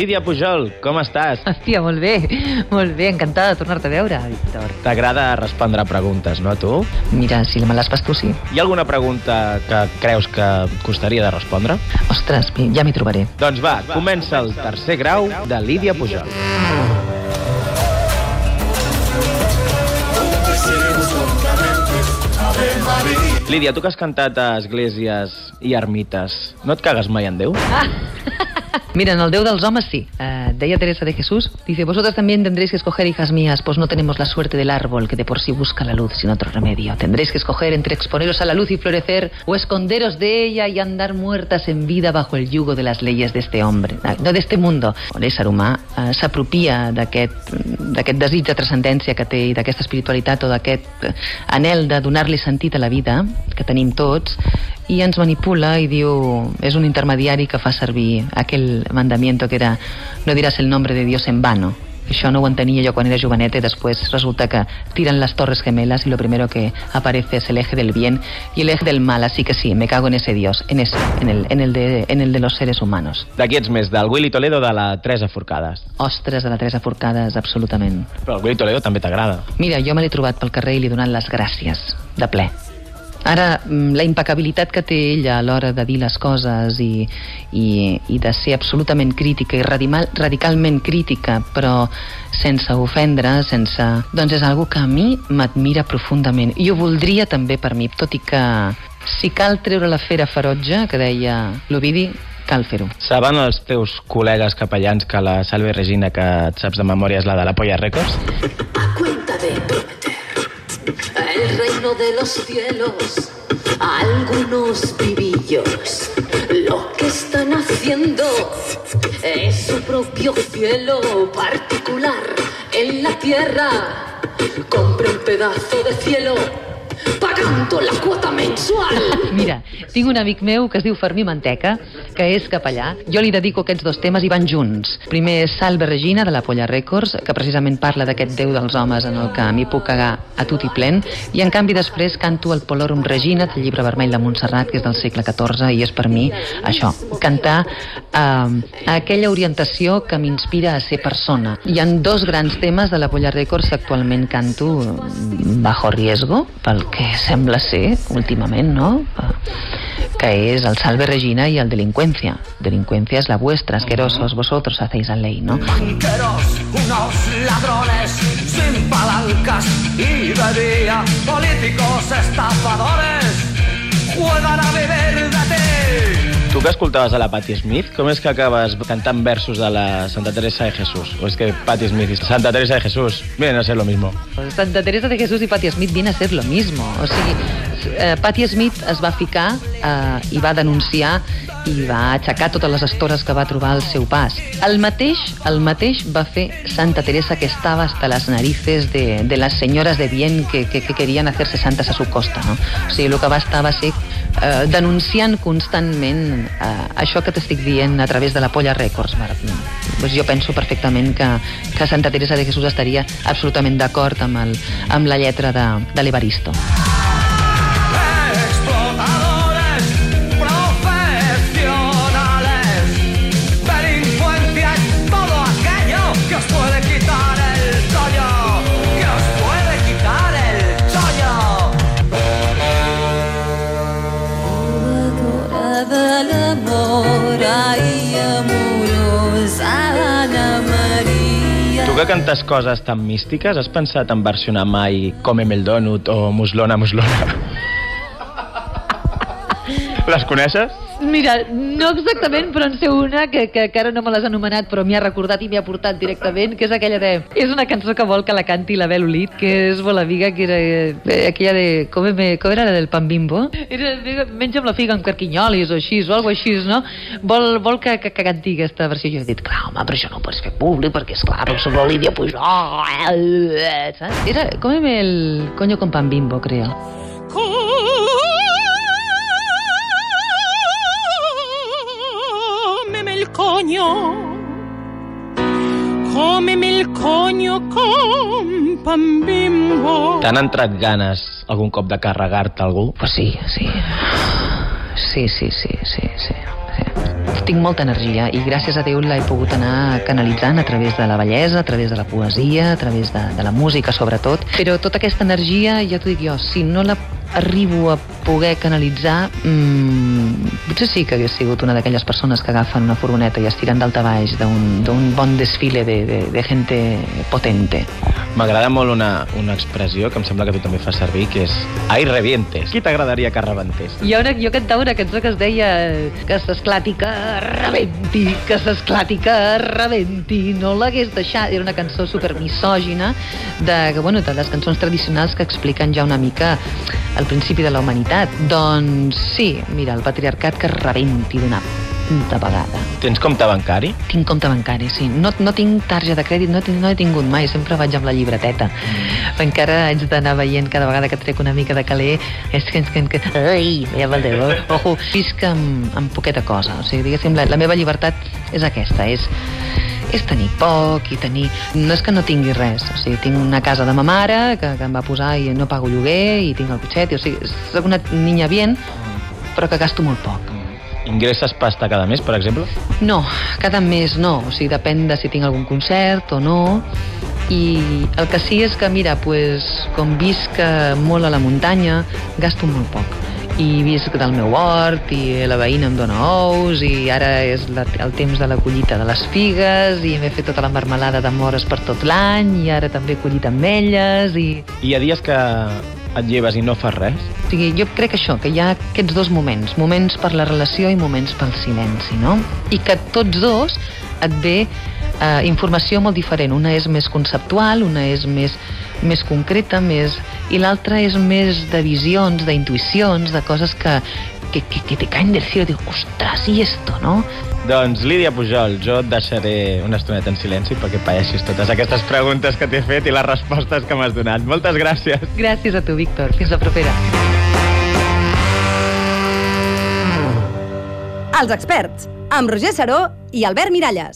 Lídia Pujol, com estàs? Hòstia, molt bé, molt bé, encantada de tornar-te a veure, Víctor. T'agrada respondre preguntes, no, a tu? Mira, si me les fas tu, sí. Hi ha alguna pregunta que creus que costaria de respondre? Ostres, ja m'hi trobaré. Doncs va, comença el tercer grau de Lídia Pujol. Lídia, tu que has cantat a esglésies i ermites, no et cagues mai en Déu? Mira, en el Déu dels homes sí. Eh, deia Teresa de Jesús, dice, vosotras también tendréis que escoger, hijas mías, pues no tenemos la suerte del árbol que de por sí busca la luz sin otro remedio. Tendréis que escoger entre exponeros a la luz y florecer o esconderos de ella y andar muertas en vida bajo el yugo de las leyes de este hombre, no d'este mundo. L'ésser humà eh, s'apropia d'aquest d'aquest desig de transcendència que té i d'aquesta espiritualitat o d'aquest eh, anel de donar-li sentit a la vida que tenim tots i ens manipula i diu és un intermediari que fa servir aquell mandamiento que era no diràs el nombre de Dios en vano això no ho entenia jo quan era joveneta i després resulta que tiran las torres gemelas y lo primero que aparece es el eje del bien y el eje del mal, así que sí, me cago en ese Dios, en ese, en el, en el, de, en el de los seres humanos. De qui ets més, del Willy Toledo de la Teresa Forcades? Ostres, de la Teresa Forcades, absolutament. Però el Willy Toledo també t'agrada. Mira, jo me l'he trobat pel carrer i li he donat les gràcies, de ple. Ara, mm, la impecabilitat que té ella a l'hora de dir les coses i, i, i de ser absolutament crítica i radical, radicalment crítica, però sense ofendre, sense... Doncs és algo que a mi m'admira profundament. I ho voldria també per mi, tot i que si cal treure la fera ferotge, que deia l'Ovidi, cal fer-ho. Saben els teus col·legues capellans que la Salve Regina, que et saps de memòria, és la de la Polla Records? De los cielos algunos vivillos. Lo que están haciendo es su propio cielo particular en la tierra. Compre un pedazo de cielo pagando la cuota mensual. Mira, tinc un amic meu que es diu Fermí Manteca, que és capellà. Jo li dedico aquests dos temes i van junts. Primer és Salve Regina, de la Polla Records, que precisament parla d'aquest déu dels homes en el que m'hi puc cagar a tot i plen, i en canvi després canto el Polorum Regina, del llibre vermell de Montserrat, que és del segle XIV, i és per mi això, cantar eh, aquella orientació que m'inspira a ser persona. Hi han dos grans temes de la Polla Records que actualment canto mm, bajo riesgo, pel que sembla ser últimament, no? que es el Salve Regina y el Delincuencia. Delincuencia es la vuestra, asquerosos, vosotros hacéis la ley, ¿no? banqueros, unos ladrones sin palancas y de día políticos estafadores Tu que a la Patti Smith, com és que acabes cantant versos de la Santa Teresa de Jesús? O és que Patti Smith i Santa Teresa de Jesús vienen a ser lo mismo? Santa Teresa de Jesús y Patti Smith viene a ser lo mismo. O eh, Patti Smith es va ficar eh, i va denunciar i va aixecar totes les estores que va trobar al seu pas. El mateix, el mateix va fer Santa Teresa, que estava hasta las narices de, de las señoras de bien que, que, que querían hacerse santas a su costa. No? O sigui, el que va estar va ser eh, denunciant constantment eh, això que t'estic dient a través de la Polla Records. Pues jo penso perfectament que, que Santa Teresa de Jesús estaria absolutament d'acord amb, el, amb la lletra de, de l'Evaristo. Que cantes coses tan místiques, has pensat en versionar mai Comem el Donut o Muslona, Muslona? Les coneixes? Mira, no exactament, però en sé una que, que, que ara no me l'has anomenat, però m'hi ha recordat i m'hi ha portat directament, que és aquella de... És una cançó que vol que la canti la Bel Olit, que és molt amiga, que era eh, aquella de... Com, me, com era la del pan bimbo? Era, menja amb la figa amb carquinyolis o així, o alguna així, no? Vol, vol que, que, que canti aquesta versió. Jo he dit, clar, home, però això no ho pots fer públic, perquè és clar, la Lídia Pujol, eh, saps? Era, com el coño con pan bimbo, creo. Cómeme coño. Cómeme el coño con pan bimbo. T'han entrat ganes algun cop de carregar-te algú? Pues sí, sí. Sí, sí, sí, sí, sí. sí. tinc molta energia i gràcies a Déu l'he pogut anar canalitzant a través de la bellesa, a través de la poesia, a través de, de la música sobretot. Però tota aquesta energia, ja t'ho dic jo, si no la arribo a poder canalitzar, mmm, potser sí que hagués sigut una d'aquelles persones que agafen una furgoneta i es tiren dalt a baix d'un bon desfile de, de, de gente potente. M'agrada molt una, una expressió que em sembla que tu també fas servir, que és ai revientes. Qui t'agradaria que rebentés? Ha una, jo cantava una cançó que es deia que s'esclati que rebenti, que s'esclati que rebenti, no l'hagués deixat. Era una cançó super misògina de, que, bueno, de les cançons tradicionals que expliquen ja una mica el principi de la humanitat. Doncs sí, mira, el patriarcat que rebenti d'una puta vegada. Tens compte bancari? Tinc compte bancari, sí. No, no tinc tarja de crèdit, no, no he tingut mai, sempre vaig amb la llibreteta. Mm. Encara haig d'anar veient cada vegada que trec una mica de caler, és que... que, que ai, ja val Déu, ojo, visc amb, amb poqueta cosa. O sigui, diguéssim, la, la meva llibertat és aquesta, és és tenir poc i tenir... No és que no tingui res, o sigui, tinc una casa de ma mare que, que em va posar i no pago lloguer i tinc el cotxet, i, o sigui, soc una niña bien, però que gasto molt poc. Ingresses pasta cada mes, per exemple? No, cada mes no, o sigui, depèn de si tinc algun concert o no. I el que sí és que, mira, pues, com visc eh, molt a la muntanya, gasto molt poc. I visc del meu hort, i la veïna em dona ous, i ara és la, el temps de la collita de les figues, i m'he fet tota la marmelada de mores per tot l'any, i ara també he collit ametlles, i... I hi ha dies que et lleves i no fas res? O sigui, jo crec això, que hi ha aquests dos moments, moments per la relació i moments pel silenci, no? I que tots dos et ve eh, informació molt diferent. Una és més conceptual, una és més, més concreta, més... i l'altra és més de visions, d'intuïcions, de coses que, que, que, que te caen del cielo. Dic, ostres, i esto, no? Doncs, Lídia Pujol, jo et deixaré una estoneta en silenci perquè paeixis totes aquestes preguntes que t'he fet i les respostes que m'has donat. Moltes gràcies. Gràcies a tu, Víctor. Fins la propera. Els experts, amb Roger Saró i Albert Miralles.